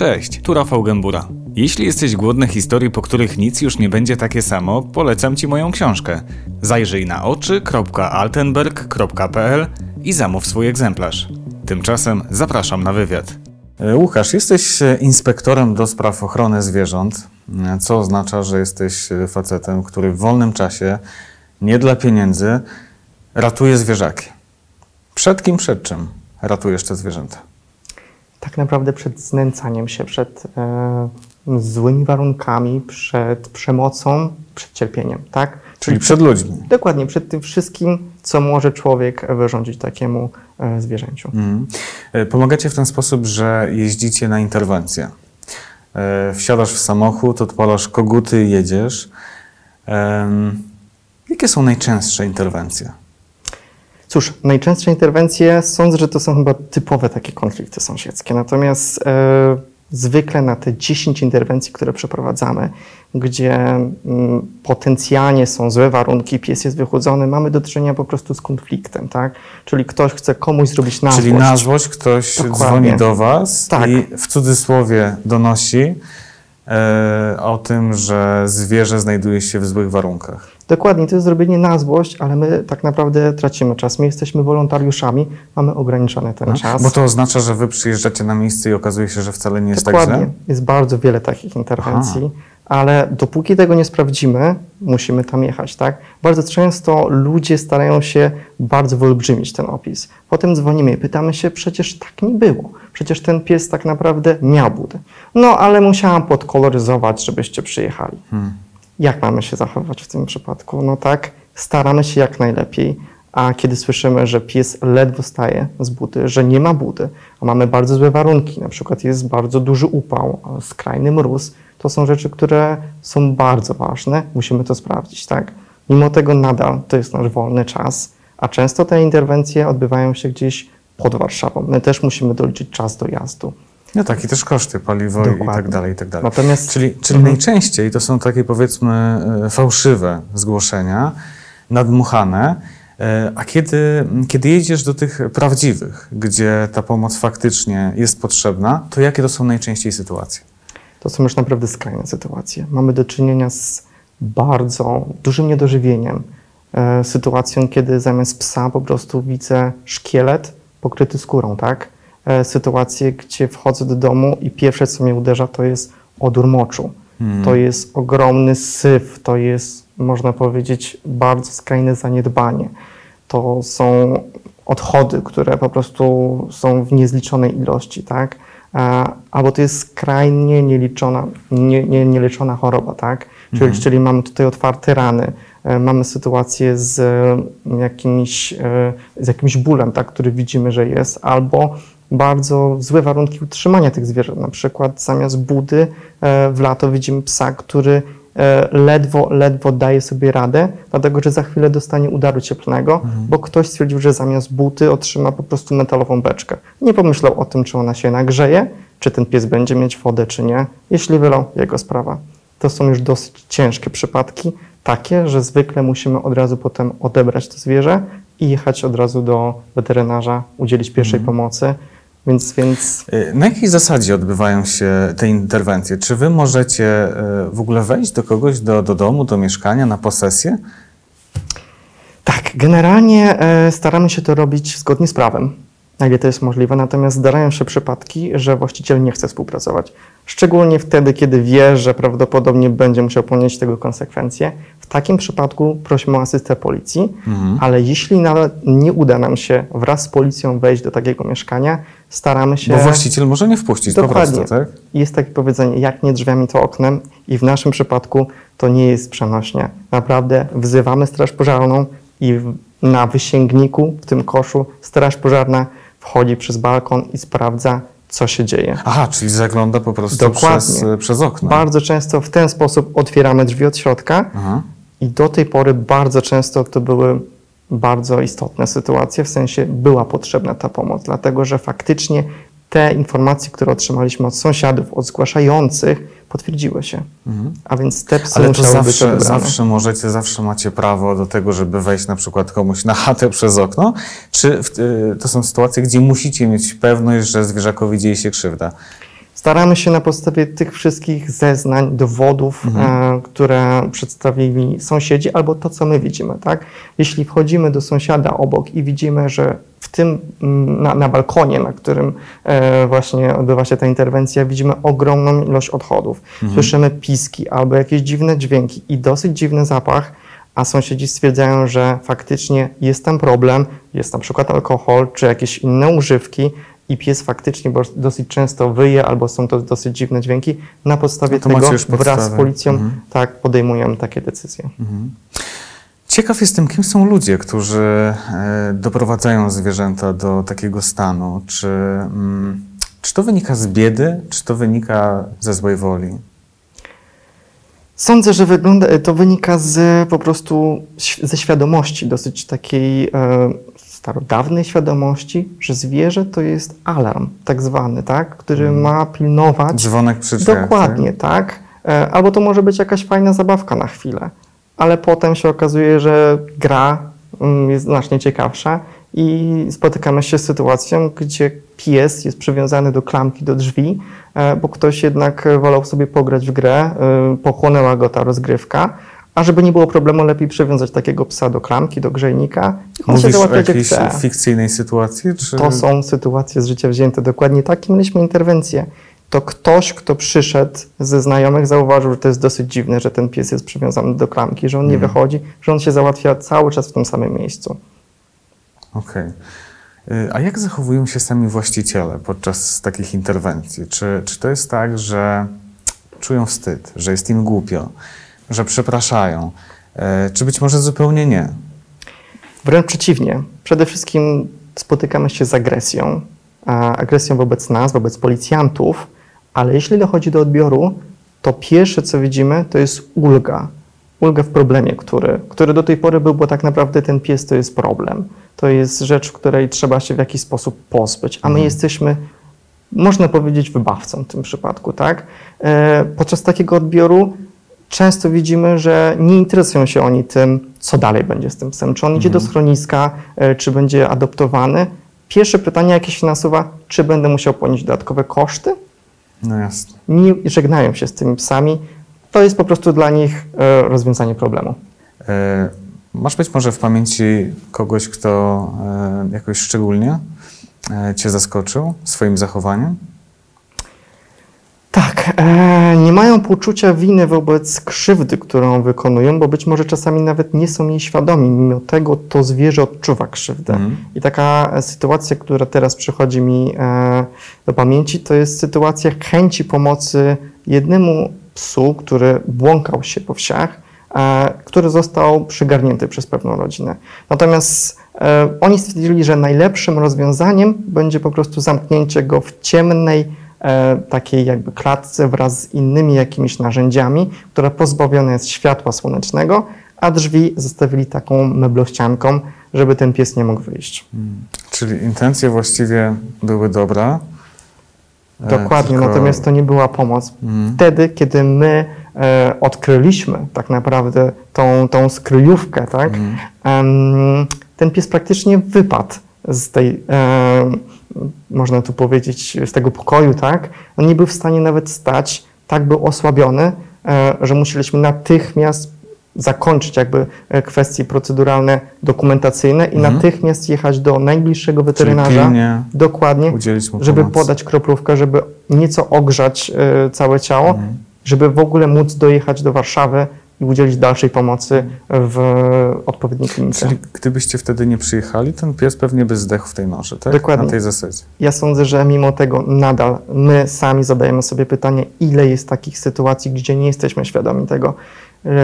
Cześć, tu Rafał Gębura. Jeśli jesteś głodny historii, po których nic już nie będzie takie samo, polecam Ci moją książkę. Zajrzyj na oczy.altenberg.pl i zamów swój egzemplarz. Tymczasem zapraszam na wywiad. E, Łukasz, jesteś e, inspektorem do spraw ochrony zwierząt, e, co oznacza, że jesteś facetem, który w wolnym czasie, nie dla pieniędzy, ratuje zwierzaki. Przed kim, przed czym ratujesz te zwierzęta? Tak naprawdę przed znęcaniem się, przed e, złymi warunkami, przed przemocą, przed cierpieniem, tak? Czyli przed ludźmi. Dokładnie, przed tym wszystkim, co może człowiek wyrządzić takiemu e, zwierzęciu. E, Pomagacie w ten sposób, że jeździcie na interwencję. E, Wsiadasz w samochód, odpalasz koguty i jedziesz. Em, Jakie są najczęstsze interwencje? Cóż, najczęstsze interwencje sądzę, że to są chyba typowe takie konflikty sąsiedzkie. Natomiast e, zwykle na te 10 interwencji, które przeprowadzamy, gdzie mm, potencjalnie są złe warunki, pies jest wychudzony, mamy do czynienia po prostu z konfliktem, tak? Czyli ktoś chce komuś zrobić na Czyli na złość ktoś Dokładnie. dzwoni do Was Tak. i w cudzysłowie donosi o tym, że zwierzę znajduje się w złych warunkach. Dokładnie, to jest zrobienie na złość, ale my tak naprawdę tracimy czas. My jesteśmy wolontariuszami, mamy ograniczony ten czas. No, Bo to oznacza, że Wy przyjeżdżacie na miejsce i okazuje się, że wcale nie jest tak Dokładnie. źle? Jest bardzo wiele takich interwencji, ale dopóki tego nie sprawdzimy, musimy tam jechać, tak? Bardzo często ludzie starają się bardzo wyolbrzymić ten opis. Potem dzwonimy i pytamy się, przecież tak nie było. Przecież ten pies tak naprawdę miał budę. No, ale musiałam podkoloryzować, żebyście przyjechali. Hmm. Jak mamy się zachować w tym przypadku? No tak, staramy się jak najlepiej, a kiedy słyszymy, że pies ledwo staje z budy, że nie ma budy, a mamy bardzo złe warunki, na przykład jest bardzo duży upał, skrajny mróz, to są rzeczy, które są bardzo ważne, musimy to sprawdzić, tak? Mimo tego nadal to jest nasz wolny czas, a często te interwencje odbywają się gdzieś pod Warszawą. My też musimy doliczyć czas dojazdu. No tak, i też koszty, paliwo i tak Dokładnie. dalej, i tak dalej. Natomiast Czyli, czyli Mhm. najczęściej to są takie powiedzmy e, fałszywe zgłoszenia, nadmuchane, e, a kiedy, kiedy jedziesz do tych prawdziwych, gdzie ta pomoc faktycznie jest potrzebna, to jakie to są najczęściej sytuacje? To są już naprawdę skrajne sytuacje. Mamy do czynienia z bardzo dużym niedożywieniem. E, sytuacją, kiedy zamiast psa po prostu widzę szkielet pokryty skórą, tak? E, sytuacje, gdzie wchodzę do domu i pierwsze, co mnie uderza, to jest odór moczu. To jest ogromny syf, to jest, można powiedzieć, bardzo skrajne zaniedbanie. To są odchody, które po prostu są w niezliczonej ilości, tak? Albo to jest skrajnie nieliczona, nie, nie, nieleczona choroba, tak? Czyli, czyli mamy tutaj otwarte rany, e, mamy sytuację z e, jakimś, e, z jakimś bólem, tak, który widzimy, że jest, albo bardzo złe warunki utrzymania tych zwierząt. Na przykład zamiast budy e, w lato widzimy psa, który ledwo, ledwo daje sobie radę, dlatego że za chwilę dostanie udaru cieplnego, bo ktoś stwierdził, że zamiast buty otrzyma po prostu metalową beczkę. Nie pomyślał o tym, czy ona się nagrzeje, czy ten pies będzie mieć wodę, czy nie. Jeśli wylał, jego sprawa. To są już dosyć ciężkie przypadki, takie, że zwykle musimy od razu potem odebrać to zwierzę i jechać od razu do weterynarza, udzielić pierwszej pomocy. Więc, więc E, Na jakiej zasadzie odbywają się te interwencje? Czy wy możecie e, w ogóle wejść do kogoś do, do domu, do mieszkania, na posesję? Tak, generalnie e, staramy się to robić zgodnie z prawem, na ile to jest możliwe, natomiast zdarzają się przypadki, że właściciel nie chce współpracować. Szczególnie wtedy, kiedy wie, że prawdopodobnie będzie musiał ponieść tego konsekwencje. W takim przypadku prosimy o asystę policji, ale jeśli nawet nie uda nam się wraz z policją wejść do takiego mieszkania, staramy się... Bo właściciel może nie wpuścić po Dokładnie. prostu, tak? Jest takie powiedzenie, jak nie drzwiami, to oknem i w naszym przypadku to nie jest przenośnia. Naprawdę wzywamy straż pożarną i na wysięgniku, w tym koszu, straż pożarna wchodzi przez balkon i sprawdza, co się dzieje. Aha, czyli zagląda po prostu Dokładnie. przez, e, przez okno. Bardzo często w ten sposób otwieramy drzwi od środka Aha. i do tej pory bardzo często to były bardzo istotne sytuacje, w sensie była potrzebna ta pomoc, dlatego że faktycznie te informacje, które otrzymaliśmy od sąsiadów, od zgłaszających, potwierdziły się. A więc te psy Ale to być zawsze, odebrane. zawsze możecie, zawsze macie prawo do tego, żeby wejść na przykład komuś na chatę przez okno? Czy w, y, to są sytuacje, gdzie musicie mieć pewność, że zwierzakowi dzieje się krzywda? Staramy się na podstawie tych wszystkich zeznań, dowodów, e, które przedstawili sąsiedzi, albo to, co my widzimy. Tak? Jeśli wchodzimy do sąsiada obok i widzimy, że w tym mm, na, na balkonie, na którym e, właśnie odbywa się ta interwencja, widzimy ogromną ilość odchodów. Słyszymy piski albo jakieś dziwne dźwięki i dosyć dziwny zapach, a sąsiedzi stwierdzają, że faktycznie jest tam problem, jest na przykład alkohol czy jakieś inne używki i pies faktycznie bo dosyć często wyje albo są to dosyć dziwne dźwięki. Na podstawie No tego wraz z policją Mhm. tak podejmujemy takie decyzje. Ciekaw jestem, kim są ludzie, którzy e, doprowadzają zwierzęta do takiego stanu. Czy, mm, czy to wynika z biedy, czy to wynika ze złej woli? Sądzę, że wygląda, to wynika z po prostu ze świadomości, dosyć takiej e, starodawnej świadomości, że zwierzę to jest alarm, tak zwany, tak, który ma pilnować. Dzwonek przy drzwiach, Dokładnie, tak. E, Albo to może być jakaś fajna zabawka na chwilę, ale potem się okazuje, że gra mm, jest znacznie ciekawsza i spotykamy się z sytuacją, gdzie pies jest przywiązany do klamki do drzwi, e, bo ktoś jednak wolał sobie pograć w grę, e, pochłonęła go ta rozgrywka, a żeby nie było problemu, lepiej przywiązać takiego psa do klamki, do grzejnika on się Mówisz o załatwia jak jakiejś chce. fikcyjnej sytuacji? Czy... To są sytuacje z życia wzięte. Dokładnie takie mieliśmy interwencję. To ktoś, kto przyszedł ze znajomych, zauważył, że to jest dosyć dziwne, że ten pies jest przywiązany do klamki, że on nie wychodzi, że on się załatwia cały czas w tym samym miejscu. Okej. Y, A jak zachowują się sami właściciele podczas takich interwencji? Czy, czy to jest tak, że czują wstyd, że jest im głupio, że przepraszają, e, czy być może zupełnie nie? Wręcz przeciwnie. Przede wszystkim spotykamy się z agresją. Agresją wobec nas, wobec policjantów, ale jeśli dochodzi do odbioru, to pierwsze, co widzimy, to jest ulga. Ulga w problemie, który, który do tej pory był, bo tak naprawdę ten pies to jest problem. To jest rzecz, której trzeba się w jakiś sposób pozbyć, a my jesteśmy, można powiedzieć, wybawcą w tym przypadku, tak? E, podczas takiego odbioru często widzimy, że nie interesują się oni tym, co dalej będzie z tym psem. Czy on idzie do schroniska, e, czy będzie adoptowany. Pierwsze pytanie, jakie się nasuwa, czy będę musiał ponieść dodatkowe koszty? No jasne. Nie żegnają się z tymi psami. To jest po prostu dla nich e, rozwiązanie problemu. E, Masz być może w pamięci kogoś, kto e, jakoś szczególnie e, Cię zaskoczył swoim zachowaniem? Tak, e, nie mają poczucia winy wobec krzywdy, którą wykonują, bo być może czasami nawet nie są jej świadomi. Mimo tego to zwierzę odczuwa krzywdę. Mhm. I taka e, sytuacja, która teraz przychodzi mi e, do pamięci, to jest sytuacja chęci pomocy jednemu psu, który błąkał się po wsiach, e, który został przygarnięty przez pewną rodzinę. Natomiast e, oni stwierdzili, że najlepszym rozwiązaniem będzie po prostu zamknięcie go w ciemnej, takiej jakby klatce wraz z innymi jakimiś narzędziami, która pozbawiona jest światła słonecznego, a drzwi zostawili taką meblościanką, żeby ten pies nie mógł wyjść. Czyli intencje właściwie były dobre. e, Dokładnie, tylko- natomiast to nie była pomoc. Mhm. Wtedy, kiedy my e, odkryliśmy tak naprawdę tą, tą skryjówkę, tak, Mhm. em, ten pies praktycznie wypadł z tej, można tu powiedzieć, z tego pokoju, tak? On nie był w stanie nawet stać, tak był osłabiony, e, że musieliśmy natychmiast zakończyć jakby e, kwestie proceduralne, dokumentacyjne i Mhm. natychmiast jechać do najbliższego weterynarza. Dokładnie żeby pomocy. podać kroplówkę, żeby nieco ogrzać e, całe ciało, Mhm. żeby w ogóle móc dojechać do Warszawy i udzielić dalszej pomocy w odpowiedniej klinice. Czyli gdybyście wtedy nie przyjechali, ten pies pewnie by zdechł w tej noży, tak? Dokładnie. Na tej zasadzie. Ja sądzę, że mimo tego nadal my sami zadajemy sobie pytanie, ile jest takich sytuacji, gdzie nie jesteśmy świadomi tego,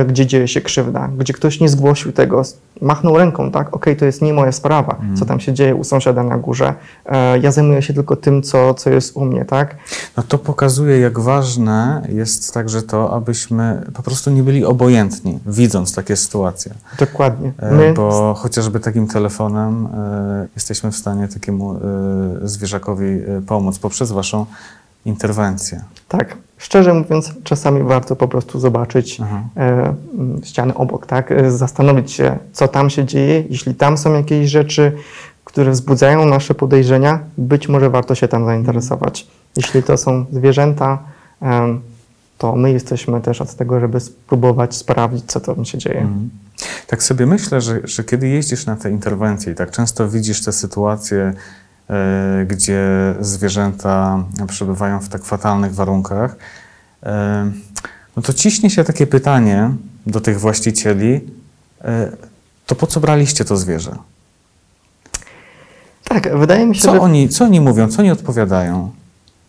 gdzie dzieje się krzywda, gdzie ktoś nie zgłosił tego, machnął ręką, tak, okej, to jest nie moja sprawa, co tam się dzieje u sąsiada na górze, e, ja zajmuję się tylko tym, co, co jest u mnie, tak, No to pokazuje, jak ważne jest także to, abyśmy po prostu nie byli obojętni, widząc takie sytuacje. dokładnie. E, My Bo chociażby takim telefonem e, jesteśmy w stanie takiemu e, zwierzakowi e, pomóc poprzez Waszą interwencję. Tak, szczerze mówiąc, czasami warto po prostu zobaczyć Aha. e, m, ściany obok, tak? E, Zastanowić się, co tam się dzieje. Jeśli tam są jakieś rzeczy, które wzbudzają nasze podejrzenia, być może warto się tam zainteresować. Jeśli to są zwierzęta, to my jesteśmy też od tego, żeby spróbować sprawdzić, co tam się dzieje. Mhm. Tak sobie myślę, że, że kiedy jeździsz na te interwencje i tak często widzisz te sytuacje, gdzie zwierzęta przebywają w tak fatalnych warunkach, e, no to ciśnie się takie pytanie do tych właścicieli, e, to po co braliście to zwierzę? Tak, wydaje mi się, Co że oni, co oni mówią, co oni odpowiadają?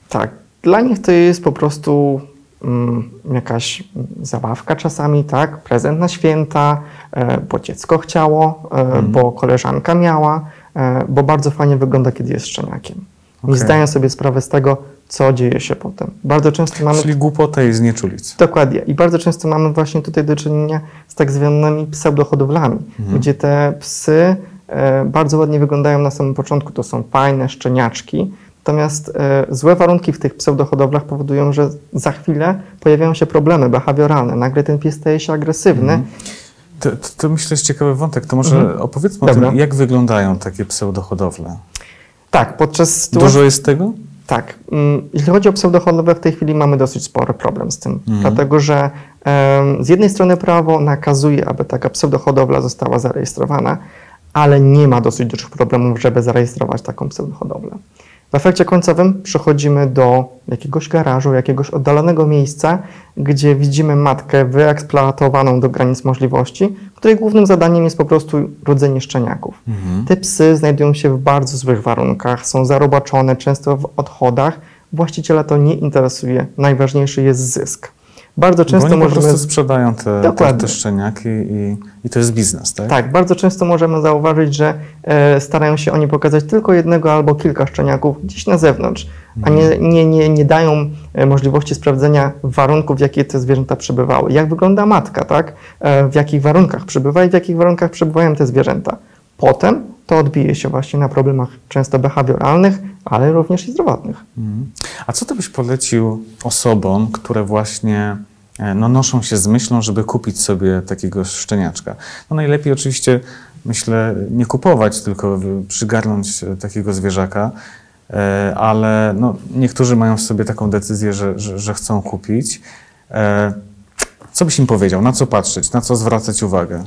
tak, dla nich to jest po prostu mm, jakaś zabawka czasami, tak, prezent na święta, e, bo dziecko chciało, e, bo koleżanka miała, e, bo bardzo fajnie wygląda, kiedy jest szczeniakiem. Nie Okej. zdają sobie sprawy z tego, co dzieje się potem. Bardzo często mamy Czyli głupota i znieczulic. Dokładnie. I bardzo często mamy właśnie tutaj do czynienia z tak zwanymi pseudohodowlami, gdzie te psy e, bardzo ładnie wyglądają na samym początku. To są fajne szczeniaczki. Natomiast e, złe warunki w tych pseudohodowlach powodują, że za chwilę pojawiają się problemy behawioralne. Nagle ten pies staje się agresywny. To, to, to myślę, że jest ciekawy wątek. To może Mhm. opowiedzmy Dobra. o tym, jak wyglądają takie pseudohodowle. Tak, podczas sytuacji... Dużo jest tego? Tak. mm, Jeśli chodzi o pseudohodowlę, w tej chwili mamy dosyć spory problem z tym, dlatego że em, z jednej strony prawo nakazuje, aby taka pseudohodowla została zarejestrowana, ale nie ma dosyć dużych problemów, żeby zarejestrować taką pseudohodowlę. W efekcie końcowym przechodzimy do jakiegoś garażu, jakiegoś oddalonego miejsca, gdzie widzimy matkę wyeksploatowaną do granic możliwości, której głównym zadaniem jest po prostu rodzenie szczeniaków. Te psy znajdują się w bardzo złych warunkach, są zarobaczone, często w odchodach. Właściciela to nie interesuje, najważniejszy jest zysk. Bardzo Bo często oni po możemy. prostu sprzedają te, te, Dokładnie. te szczeniaki i, i to jest biznes, tak? Tak, bardzo często możemy zauważyć, że e, starają się oni pokazać tylko jednego albo kilka szczeniaków gdzieś na zewnątrz, a nie, nie, nie, nie dają e, możliwości sprawdzenia warunków, w jakie te zwierzęta przebywały. Jak wygląda matka, tak? E, w jakich warunkach przebywa i w jakich warunkach przebywają te zwierzęta. Potem to odbije się właśnie na problemach często behawioralnych, ale również i zdrowotnych. Mhm. A co ty byś polecił osobom, które właśnie e, no, noszą się z myślą, żeby kupić sobie takiego szczeniaczka? No najlepiej oczywiście, myślę, nie kupować, tylko przygarnąć e, takiego zwierzaka, e, ale no, niektórzy mają w sobie taką decyzję, że, że, że chcą kupić. Co byś im powiedział? Na co patrzeć? Na co zwracać uwagę?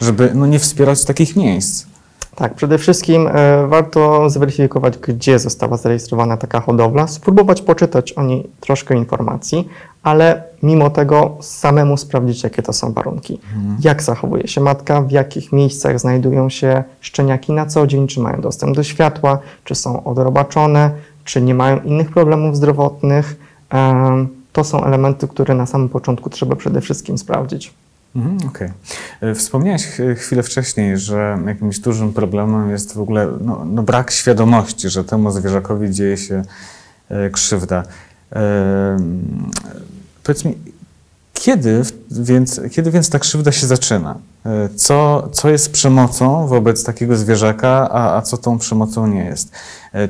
Żeby no, nie wspierać takich miejsc. Tak, przede wszystkim e, warto zweryfikować, gdzie została zarejestrowana taka hodowla, spróbować poczytać o niej troszkę informacji, ale mimo tego samemu sprawdzić, jakie to są warunki. Jak zachowuje się matka, w jakich miejscach znajdują się szczeniaki na co dzień, czy mają dostęp do światła, czy są odrobaczone, czy nie mają innych problemów zdrowotnych. Em, To są elementy, które na samym początku trzeba przede wszystkim sprawdzić. Mhm, Okej. E, Wspomniałeś chwilę wcześniej, że jakimś dużym problemem jest w ogóle no, no brak świadomości, że temu zwierzakowi dzieje się e, krzywda. E, powiedz mi, kiedy więc, kiedy więc ta krzywda się zaczyna? Co, co jest przemocą wobec takiego zwierzaka, a, a co tą przemocą nie jest?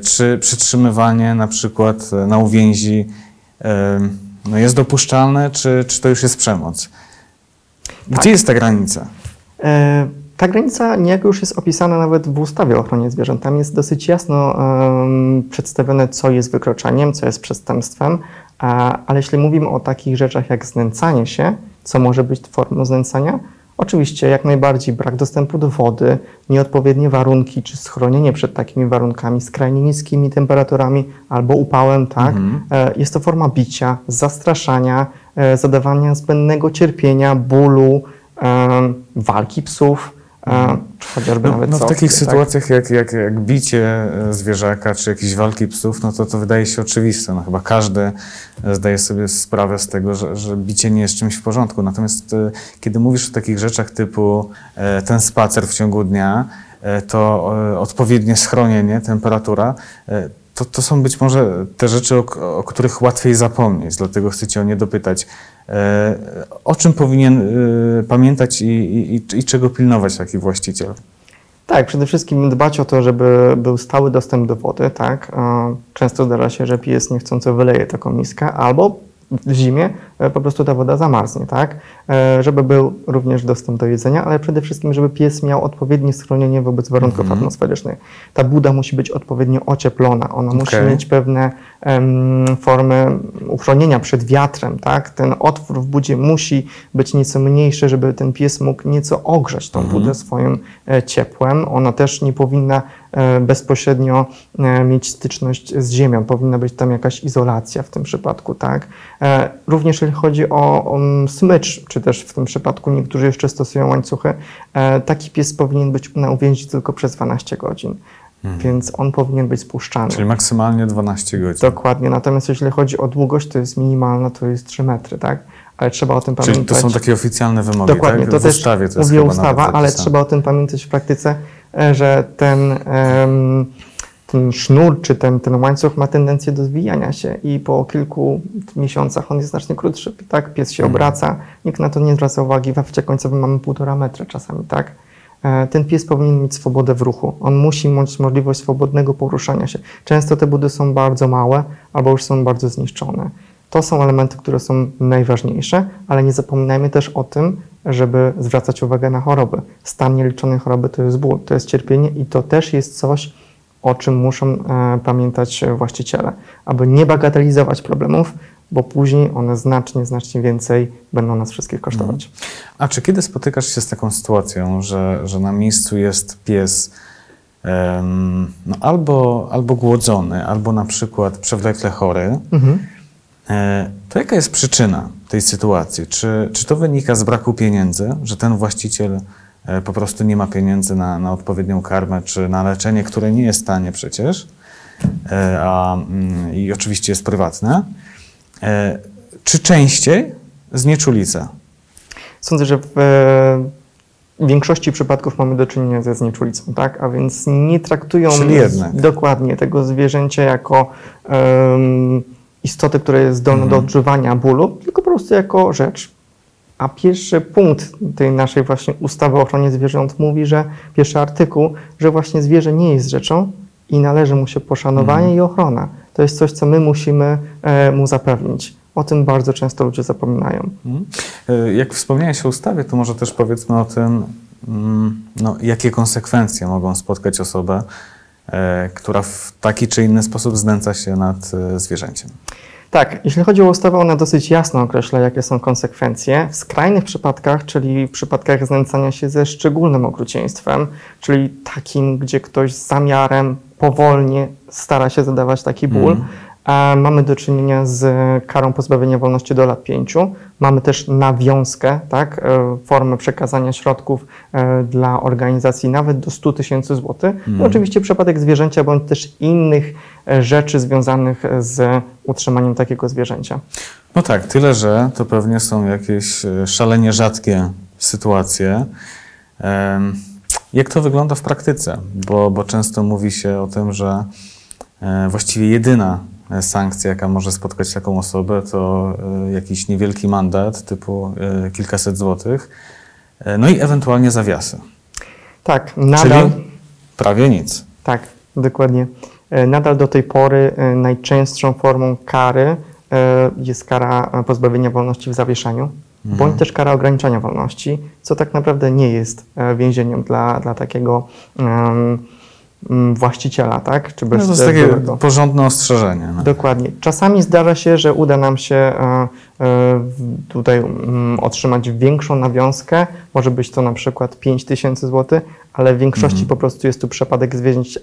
Czy przytrzymywanie na przykład na uwięzi no jest dopuszczalne, czy, czy to już jest przemoc? Gdzie Tak. jest ta granica? E, Ta granica niejako już jest opisana nawet w ustawie o ochronie zwierząt. Tam jest dosyć jasno przedstawione, co jest wykroczeniem, co jest przestępstwem, a, ale jeśli mówimy o takich rzeczach jak znęcanie się, co może być formą znęcania, oczywiście jak najbardziej brak dostępu do wody, nieodpowiednie warunki czy schronienie przed takimi warunkami, skrajnie niskimi temperaturami albo upałem, tak? E, Jest to forma bicia, zastraszania, zadawania zbędnego cierpienia, bólu, em, walki psów, e, chociażby No, nawet no w takich tak? sytuacjach jak, jak, jak bicie e, zwierzaka czy jakieś walki psów, no to to wydaje się oczywiste. No chyba każdy e, zdaje sobie sprawę z tego, że, że bicie nie jest czymś w porządku. Natomiast e, kiedy mówisz o takich rzeczach typu e, ten spacer w ciągu dnia, e, to e, odpowiednie schronienie, temperatura, e, to, to są być może te rzeczy, o, o których łatwiej zapomnieć, dlatego chcę Cię o nie dopytać. E, O czym powinien e, pamiętać i, i, i- czego pilnować taki właściciel? Tak, przede wszystkim dbać o to, żeby był stały dostęp do wody, tak. E, Często zdarza się, że pies niechcąco wyleje taką miskę, albo w zimie po prostu ta woda zamarznie, tak? E, Żeby był również dostęp do jedzenia, ale przede wszystkim, żeby pies miał odpowiednie schronienie wobec warunków Mhm. atmosferycznych. Ta buda musi być odpowiednio ocieplona, ona musi Okej. mieć pewne em, formy uchronienia przed wiatrem, tak? Ten otwór w budzie musi być nieco mniejszy, żeby ten pies mógł nieco ogrzać tą budę swoim e, ciepłem. Ona też nie powinna e, bezpośrednio e, mieć styczność z ziemią, powinna być tam jakaś izolacja w tym przypadku, tak? E, Również jeżeli chodzi o, o smycz, czy też w tym przypadku niektórzy jeszcze stosują łańcuchy, e, taki pies powinien być na uwięzi tylko przez 12 godzin, więc on powinien być spuszczany. Czyli maksymalnie 12 godzin. Dokładnie. Natomiast jeśli chodzi o długość, to jest minimalna, to jest 3 metry, tak? Ale trzeba o tym Czyli pamiętać. to są takie oficjalne wymogi, Dokładnie, tak? to w też ustawie to jest mówi ustawa, ale trzeba o tym pamiętać w praktyce, e, że ten, em, ten sznur czy ten, ten łańcuch ma tendencję do zwijania się i po kilku miesiącach on jest znacznie krótszy. Tak? Pies się Mhm. obraca, nikt na to nie zwraca uwagi, w efekcie końcowym mamy półtora metra czasami, tak? E, Ten pies powinien mieć swobodę w ruchu. On musi mieć możliwość swobodnego poruszania się. Często te budy są bardzo małe albo już są bardzo zniszczone. To są elementy, które są najważniejsze, ale nie zapominajmy też o tym, żeby zwracać uwagę na choroby. Stan nieliczonej choroby to jest ból, to jest cierpienie i to też jest coś, o czym muszą e, pamiętać właściciele, aby nie bagatelizować problemów, bo później one znacznie, znacznie więcej będą nas wszystkich kosztować. A czy kiedy spotykasz się z taką sytuacją, że, że na miejscu jest pies em, no albo, albo głodzony, albo na przykład przewlekle chory, Mhm. e, to jaka jest przyczyna tej sytuacji? Czy, czy to wynika z braku pieniędzy, że ten właściciel po prostu nie ma pieniędzy na, na odpowiednią karmę, czy na leczenie, które nie jest tanie przecież, e, a, mm, i oczywiście jest prywatne, e, czy częściej znieczulica? Sądzę, że w e, większości przypadków mamy do czynienia ze znieczulicą, tak? A więc nie traktują dokładnie tego zwierzęcia jako em, istoty, która jest zdolna Mhm. do odczuwania bólu, tylko po prostu jako rzecz. A pierwszy punkt tej naszej właśnie ustawy o ochronie zwierząt mówi, że pierwszy artykuł, że właśnie zwierzę nie jest rzeczą i należy mu się poszanowanie Mhm. i ochrona. To jest coś, co my musimy e, mu zapewnić. O tym bardzo często ludzie zapominają. Mhm. E, Jak wspomniałeś o ustawie, to może też powiedzmy o tym, mm, no, jakie konsekwencje mogą spotkać osobę, e, która w taki czy inny sposób znęca się nad e, zwierzęciem. Tak, jeśli chodzi o ustawę, ona dosyć jasno określa, jakie są konsekwencje. W skrajnych przypadkach, czyli w przypadkach znęcania się ze szczególnym okrucieństwem, czyli takim, gdzie ktoś z zamiarem powolnie stara się zadawać taki ból, Mhm. Mamy do czynienia z karą pozbawienia wolności do lat pięciu. Mamy też nawiązkę, tak, e, formę przekazania środków e, dla organizacji nawet do 100 tysięcy złotych. I oczywiście przypadek zwierzęcia bądź też innych e, rzeczy związanych z utrzymaniem takiego zwierzęcia. No tak, tyle, że to pewnie są jakieś szalenie rzadkie sytuacje. Jak to wygląda w praktyce? Bo, bo często mówi się o tym, że właściwie jedyna sankcja, jaka może spotkać taką osobę, to e, jakiś niewielki mandat typu e, kilkaset złotych, e, no i ewentualnie zawiasy. Tak, nadal, Czyli prawie nic. tak, dokładnie. E, Nadal do tej pory e, najczęstszą formą kary e, jest kara e, pozbawienia wolności w zawieszeniu, bądź też kara ograniczenia wolności, co tak naprawdę nie jest e, więzieniem dla, dla takiego mm, właściciela, tak? Czy No to jest bez- takie byłego. porządne ostrzeżenie. No. Dokładnie. Czasami zdarza się, że uda nam się e, e, tutaj mm, otrzymać większą nawiązkę. Może być to na przykład 5 tysięcy złotych, ale w większości Mhm. po prostu jest tu przypadek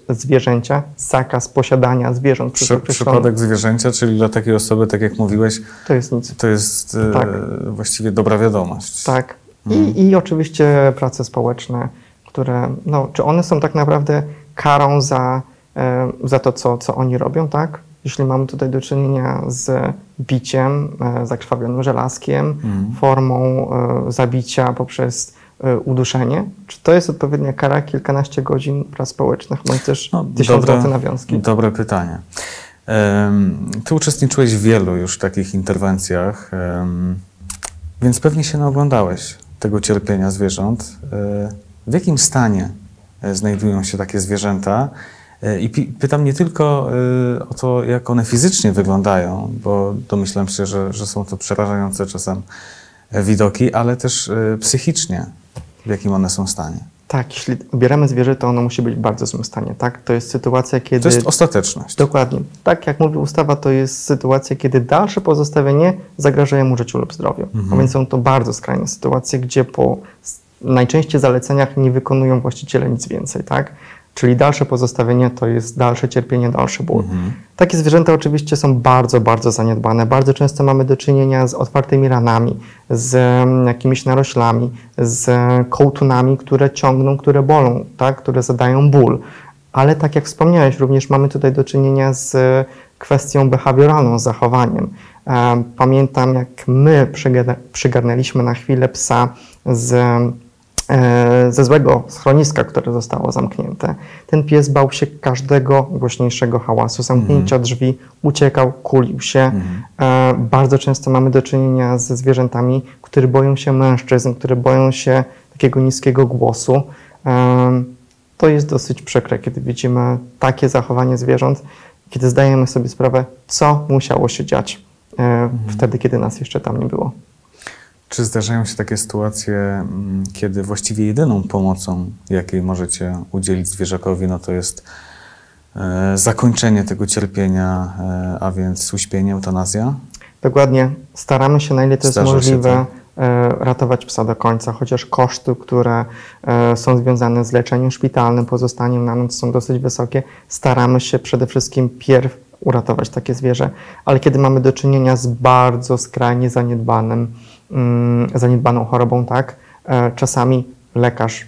zwierzęcia, zakaz posiadania zwierząt określony. przypadek zwierzęcia, czyli dla takiej osoby, tak jak mówiłeś, To jest nic. to jest e, Tak. właściwie dobra wiadomość. Tak. Mhm. I, I oczywiście prace społeczne, które, no, czy one są tak naprawdę karą za, e, za to, co, co oni robią, tak? Jeśli mamy tutaj do czynienia z biciem, e, zakrwawionym żelazkiem, Mhm. formą e, zabicia poprzez uduszenie, czy to jest odpowiednia kara kilkanaście godzin prac społecznych, bądź też No, tysiąc dobre- nawiązki? Dobre pytanie. Ty uczestniczyłeś w wielu już takich interwencjach, więc pewnie się naoglądałeś tego cierpienia zwierząt. W jakim stanie znajdują się takie zwierzęta E, I pytam nie tylko y, o to, jak one fizycznie wyglądają, bo domyślam się, że, że są to przerażające czasem e, widoki, ale też psychicznie, w jakim one są stanie. Tak, jeśli ubieramy zwierzę, to ono musi być w bardzo złym stanie, tak? To jest sytuacja, kiedy... To jest ostateczność. Dokładnie. Tak jak mówi ustawa, to jest sytuacja, kiedy dalsze pozostawienie zagraża mu życiu lub zdrowiu. A więc są to bardzo skrajne sytuacje, gdzie po najczęściej zaleceniach nie wykonują właściciele nic więcej, tak? Czyli dalsze pozostawienie to jest dalsze cierpienie, dalszy ból. Takie zwierzęta oczywiście są bardzo, bardzo zaniedbane. Bardzo często mamy do czynienia z otwartymi ranami, z jakimiś naroślami, z kołtunami, które ciągną, które bolą, tak? które zadają ból. Ale tak jak wspomniałeś, również mamy tutaj do czynienia z kwestią behawioralną, z zachowaniem. E, Pamiętam, jak my przygarnę- przygarnęliśmy na chwilę psa z, e, ze złego schroniska, które zostało zamknięte. Ten pies bał się każdego głośniejszego hałasu, zamknięcia drzwi, uciekał, kulił się. E, Bardzo często mamy do czynienia ze zwierzętami, które boją się mężczyzn, które boją się takiego niskiego głosu. Em, to jest dosyć przykre, kiedy widzimy takie zachowanie zwierząt, kiedy zdajemy sobie sprawę, co musiało się dziać e, wtedy, kiedy nas jeszcze tam nie było. Czy zdarzają się takie sytuacje, mm, kiedy właściwie jedyną pomocą, jakiej możecie udzielić zwierzakowi, no to jest e, zakończenie tego cierpienia, e, a więc uśpienie, eutanazja? Dokładnie. Staramy się, na ile to jest Zdarza możliwe, e, ratować psa do końca, chociaż koszty, które są związane z leczeniem szpitalnym, pozostaniem na noc są dosyć wysokie. Staramy się przede wszystkim pierw uratować takie zwierzę, ale kiedy mamy do czynienia z bardzo skrajnie zaniedbanym, zaniedbaną chorobą, tak, e, czasami lekarz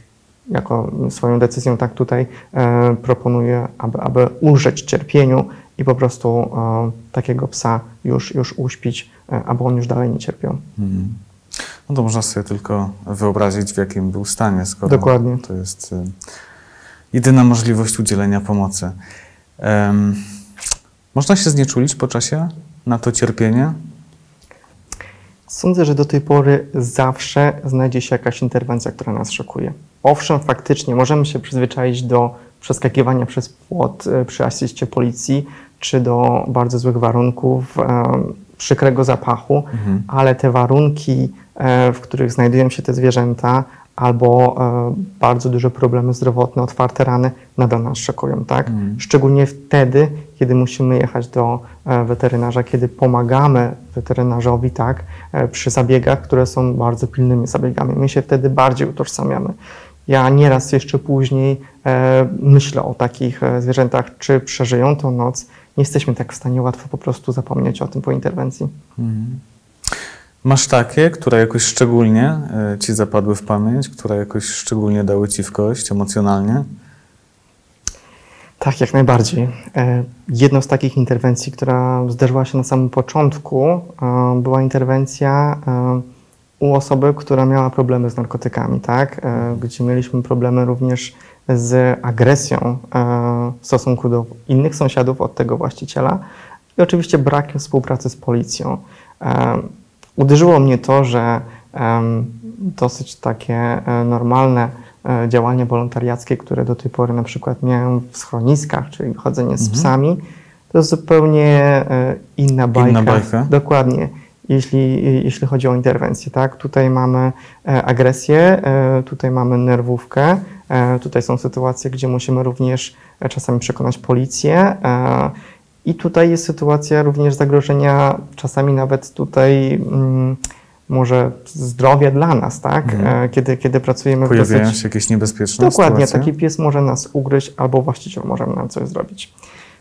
jako swoją decyzją tak tutaj e, proponuje, aby, aby ulżyć cierpieniu i po prostu e, takiego psa już, już uśpić, aby on już dalej nie cierpiał. Mhm. No to można sobie tylko wyobrazić, w jakim był stanie, skoro Dokładnie. to jest jedyna możliwość udzielenia pomocy. Em, można się znieczulić po czasie na to cierpienie? Sądzę, że do tej pory zawsze znajdzie się jakaś interwencja, która nas szokuje. Owszem, faktycznie możemy się przyzwyczaić do przeskakiwania przez płot e, przy asyście policji, czy do bardzo złych warunków, e, przykrego zapachu, ale te warunki, e, w których znajdują się te zwierzęta, albo e, bardzo duże problemy zdrowotne, otwarte rany, nadal nas szokują, tak? Szczególnie wtedy, kiedy musimy jechać do e, weterynarza, kiedy pomagamy weterynarzowi, tak, e, przy zabiegach, które są bardzo pilnymi zabiegami. My się wtedy bardziej utożsamiamy. Ja nieraz jeszcze później myślę o takich zwierzętach, czy przeżyją tą noc. Nie jesteśmy tak w stanie łatwo po prostu zapomnieć o tym po interwencji. Masz takie, które jakoś szczególnie e, ci zapadły w pamięć, które jakoś szczególnie dały ci w kość emocjonalnie? Tak, jak najbardziej. E, Jedną z takich interwencji, która zdarzyła się na samym początku, e, była interwencja u osoby, która miała problemy z narkotykami, tak? Gdzie mieliśmy problemy również z agresją w stosunku do innych sąsiadów od tego właściciela i oczywiście brakiem współpracy z policją. Uderzyło mnie to, że dosyć takie e, normalne e, działania wolontariackie, które do tej pory na przykład miałem w schroniskach, czyli chodzenie z psami, to jest zupełnie e, inna bajka. Inna bajka? Dokładnie. Jeśli, jeśli chodzi o interwencję, tak? Tutaj mamy agresję, tutaj mamy nerwówkę, tutaj są sytuacje, gdzie musimy również czasami przekonać policję. I tutaj jest sytuacja również zagrożenia, czasami nawet tutaj mm, może zdrowia dla nas, tak? E, Kiedy, kiedy pracujemy w Pojawiają dosyć... się jakieś niebezpieczne Dokładnie, sytuacje? taki pies może nas ugryźć albo właściciel może nam coś zrobić.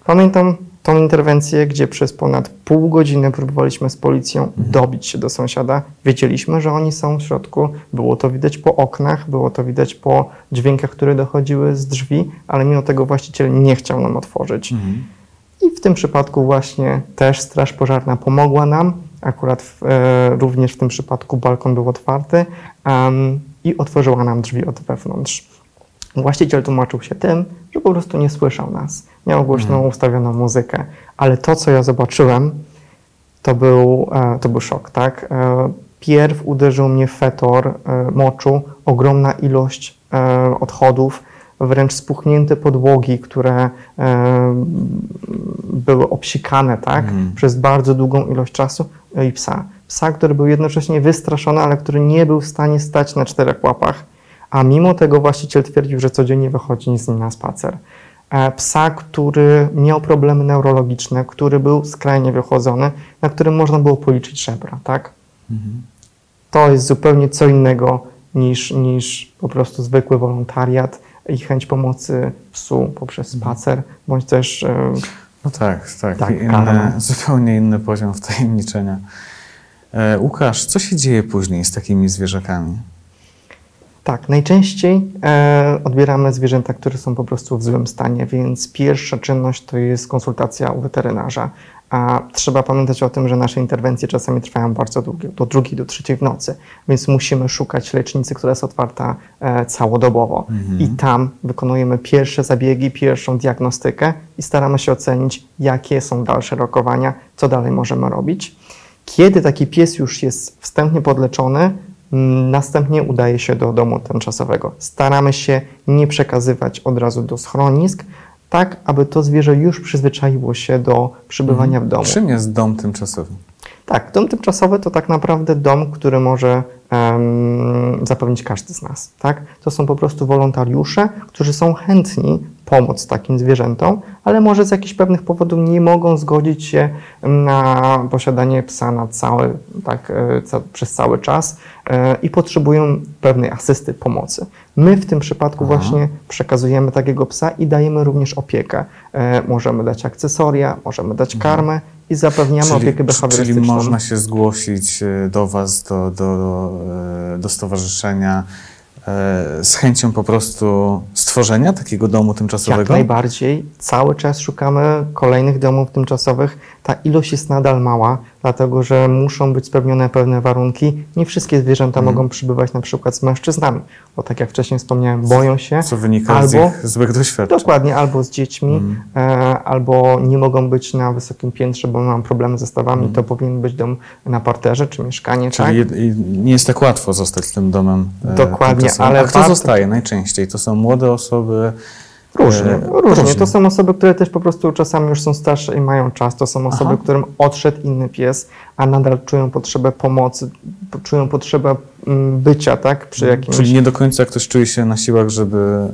Pamiętam tą interwencję, gdzie przez ponad pół godziny próbowaliśmy z policją dobić się do sąsiada. Wiedzieliśmy, że oni są w środku. Było to widać po oknach, było to widać po dźwiękach, które dochodziły z drzwi, ale mimo tego właściciel nie chciał nam otworzyć. I w tym przypadku właśnie też Straż Pożarna pomogła nam. Akurat w, e, również w tym przypadku balkon był otwarty em, i otworzyła nam drzwi od wewnątrz. Właściciel tłumaczył się tym, że po prostu nie słyszał nas. Miał głośną ustawioną muzykę, ale to, co ja zobaczyłem, to był, e, to był szok, tak? E, Pierw uderzył mnie fetor e, moczu, ogromna ilość e, odchodów, wręcz spuchnięte podłogi, które e, były obsikane tak, Mhm. przez bardzo długą ilość czasu i psa. Psa, który był jednocześnie wystraszony, ale który nie był w stanie stać na czterech łapach, a mimo tego właściciel twierdził, że codziennie wychodzi z nim na spacer. E, Psa, który miał problemy neurologiczne, który był skrajnie wychodzony, na którym można było policzyć żebra, tak? To jest zupełnie co innego niż, niż po prostu zwykły wolontariat i chęć pomocy psu poprzez spacer, bądź też e, No tak, tak. Tak, karma. zupełnie inny poziom wtajemniczenia. E, Łukasz, co się dzieje później z takimi zwierzakami? Tak, najczęściej e, odbieramy zwierzęta, które są po prostu w złym stanie, więc pierwsza czynność to jest konsultacja u weterynarza. A trzeba pamiętać o tym, że nasze interwencje czasami trwają bardzo długo, do drugiej, do trzeciej w nocy, więc musimy szukać lecznicy, która jest otwarta e, całodobowo. I tam wykonujemy pierwsze zabiegi, pierwszą diagnostykę i staramy się ocenić, jakie są dalsze rokowania, co dalej możemy robić. Kiedy taki pies już jest wstępnie podleczony, następnie udaje się do domu tymczasowego. Staramy się nie przekazywać od razu do schronisk, tak aby to zwierzę już przyzwyczaiło się do przebywania w domu. Czym jest dom tymczasowy? Tak, dom tymczasowy to tak naprawdę dom, który może em, zapewnić każdy z nas. Tak? To są po prostu wolontariusze, którzy są chętni pomóc takim zwierzętom, ale może z jakichś pewnych powodów nie mogą zgodzić się na posiadanie psa na cały, tak, e, ca, przez cały czas e, i potrzebują pewnej asysty, pomocy. My w tym przypadku Aha. właśnie przekazujemy takiego psa i dajemy również opiekę. E, możemy dać akcesoria, możemy dać karmę i zapewniamy opiekę Mhm. czyli behawiorystyczną. można się zgłosić e, do Was, do, do, e, do stowarzyszenia e, z chęcią po prostu stworzenia takiego domu Jak tymczasowego? najbardziej. Cały czas szukamy kolejnych domów tymczasowych. Ta ilość jest nadal mała, dlatego że muszą być spełnione pewne warunki. Nie wszystkie zwierzęta Mhm. mogą przybywać na przykład z mężczyznami, bo tak jak wcześniej wspomniałem, boją się. Co wynika z albo ich złych doświadczeń. Dokładnie, albo z dziećmi, Mhm. e, albo nie mogą być na wysokim piętrze, bo mam problemy ze stawami. Mhm. To powinien być dom na parterze czy mieszkanie, tak? Czyli i nie jest tak łatwo zostać tym domem. e, Dokładnie, ale A kto warto- zostaje najczęściej? To są młode osoby? Różnie, e, różnie. To są osoby, które też po prostu czasami już są starsze i mają czas. To są osoby, Aha. którym odszedł inny pies, a nadal czują potrzebę pomocy, czują potrzebę mm, bycia, tak? Przy jakimś... Czyli nie do końca ktoś czuje się na siłach, żeby,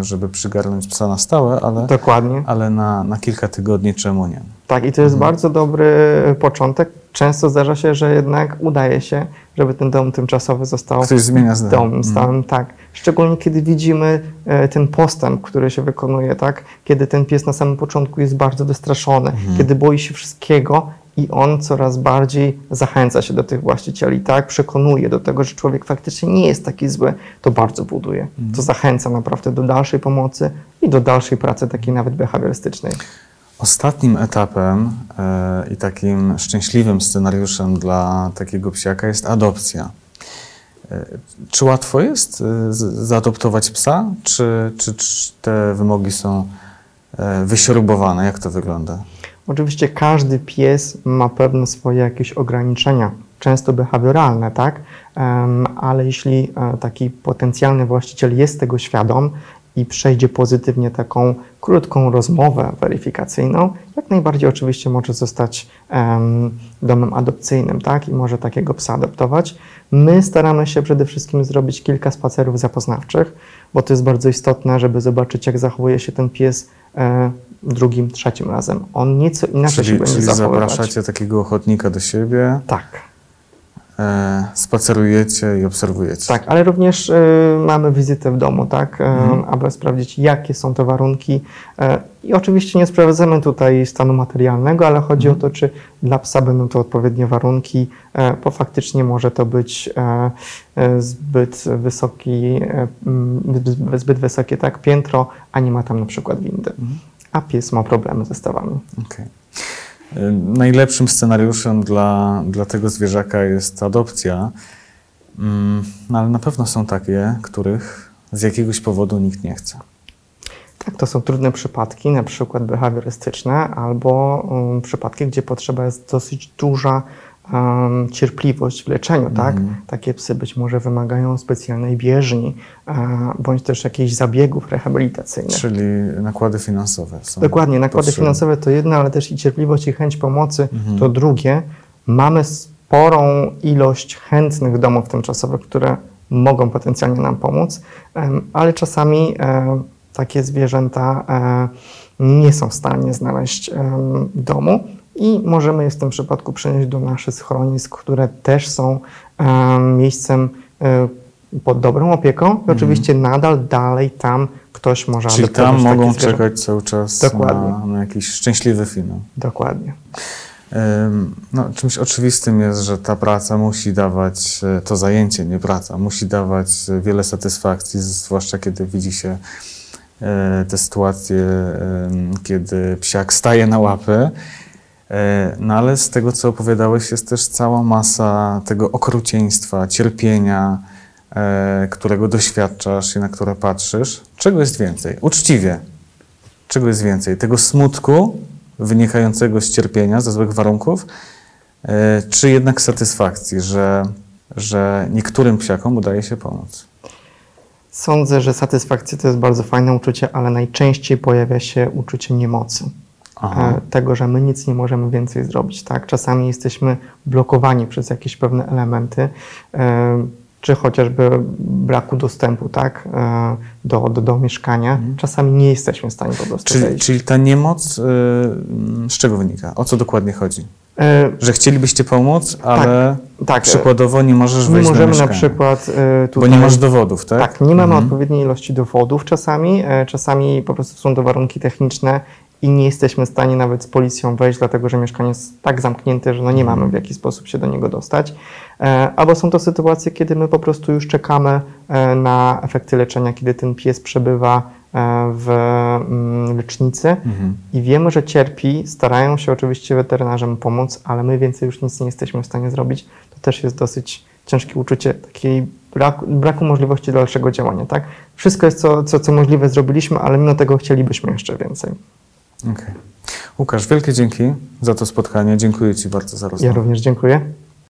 żeby przygarnąć psa na stałe, ale, Dokładnie. ale na, na kilka tygodni czemu nie? Tak, i to jest bardzo dobry początek. Często zdarza się, że jednak udaje się, żeby ten dom tymczasowy został Ktoś zmienia domem Mhm. stałym, tak. Szczególnie kiedy widzimy e, ten postęp, który się wykonuje, tak? Kiedy ten pies na samym początku jest bardzo wystraszony, Mhm. kiedy boi się wszystkiego i on coraz bardziej zachęca się do tych właścicieli, tak? Przekonuje do tego, że człowiek faktycznie nie jest taki zły, to bardzo buduje. Mhm. To zachęca naprawdę do dalszej pomocy i do dalszej pracy takiej nawet behawiorystycznej. Ostatnim etapem e, i takim szczęśliwym scenariuszem dla takiego psiaka jest adopcja. E, czy łatwo jest e, zaadoptować psa, czy, czy, czy te wymogi są wyśrubowane? Jak to wygląda? Oczywiście każdy pies ma pewne swoje jakieś ograniczenia, często behawioralne, tak? Ale jeśli taki potencjalny właściciel jest tego świadom i przejdzie pozytywnie taką krótką rozmowę weryfikacyjną, jak najbardziej oczywiście może zostać em, domem adopcyjnym, tak? I może takiego psa adoptować. My staramy się przede wszystkim zrobić kilka spacerów zapoznawczych, bo to jest bardzo istotne, żeby zobaczyć, jak zachowuje się ten pies e, drugim, trzecim razem. On nieco inaczej się Czyli, będzie czyli zachowywać. zapraszacie takiego ochotnika do siebie, Tak, spacerujecie i obserwujecie. tak, ale również e, mamy wizytę w domu, tak, e, Mhm. aby sprawdzić, jakie są te warunki. E, I oczywiście nie sprawdzamy tutaj stanu materialnego, ale chodzi Mhm. o to, czy dla psa będą to odpowiednie warunki, e, bo faktycznie może to być e, e, zbyt wysoki, e, zbyt- wysokie tak, piętro, a nie ma tam na przykład windy. Mhm. A pies ma problemy ze stawami. Okej. Najlepszym scenariuszem dla, dla tego zwierzaka jest adopcja, Mm, no ale na pewno są takie, których z jakiegoś powodu nikt nie chce. Tak, to są trudne przypadki, na przykład behawiorystyczne, albo um, przypadki, gdzie potrzeba jest dosyć duża cierpliwość w leczeniu, tak? Mhm. Takie psy być może wymagają specjalnej bieżni, e, bądź też jakichś zabiegów rehabilitacyjnych. Czyli nakłady finansowe są. Dokładnie, nakłady potrzebne. finansowe to jedno, ale też i cierpliwość i chęć pomocy Mhm. to drugie. Mamy sporą ilość chętnych domów tymczasowych, które mogą potencjalnie nam pomóc, ale czasami e, takie zwierzęta e, nie są w stanie znaleźć domu i możemy je w tym przypadku przenieść do naszych schronisk, które też są em, miejscem e, pod dobrą opieką i oczywiście nadal dalej tam ktoś może Mhm. Czyli tam mogą czekać cały czas na, na jakiś szczęśliwy finał. Dokładnie. No, czymś oczywistym jest, że ta praca musi dawać, e, to zajęcie, nie praca, musi dawać e, wiele satysfakcji, zwłaszcza kiedy widzi się te sytuacje, kiedy psiak staje na łapy. E, No ale z tego, co opowiadałeś, jest też cała masa tego okrucieństwa, cierpienia, e, którego doświadczasz i na które patrzysz. Czego jest więcej? Uczciwie. Czego jest więcej? Tego smutku wynikającego z cierpienia, ze złych warunków, e, czy jednak satysfakcji, że, że niektórym psiakom udaje się pomóc? Sądzę, że satysfakcja to jest bardzo fajne uczucie, ale najczęściej pojawia się uczucie niemocy. Aha. E, Tego, że my nic nie możemy więcej zrobić. Tak? Czasami jesteśmy blokowani przez jakieś pewne elementy, e, czy chociażby braku dostępu tak? e, do, do, do mieszkania. Czasami nie jesteśmy w stanie po prostu Czyli, wejść. czyli ta niemoc z czego wynika? O co dokładnie chodzi? Że chcielibyście pomóc, ale tak, e, przykładowo nie możesz Nie wejść możemy na na przykład e, Bo tutaj... nie masz dowodów, tak? Tak, nie mamy Mhm. odpowiedniej ilości dowodów czasami. Czasami po prostu są to warunki techniczne i nie jesteśmy w stanie nawet z policją wejść, dlatego że mieszkanie jest tak zamknięte, że no nie mamy w jaki sposób się do niego dostać. E, Albo są to sytuacje, kiedy my po prostu już czekamy e, na efekty leczenia, kiedy ten pies przebywa e, w mm, lecznicy Mhm. i wiemy, że cierpi. Starają się oczywiście weterynarze mu pomóc, ale my więcej już nic nie jesteśmy w stanie zrobić. To też jest dosyć ciężkie uczucie takiej braku, braku możliwości dalszego działania. Tak? Wszystko jest, co, co, co możliwe zrobiliśmy, ale mimo tego chcielibyśmy jeszcze więcej. Okej. Łukasz, wielkie dzięki za to spotkanie. Dziękuję Ci bardzo za rozmowę. Ja również dziękuję.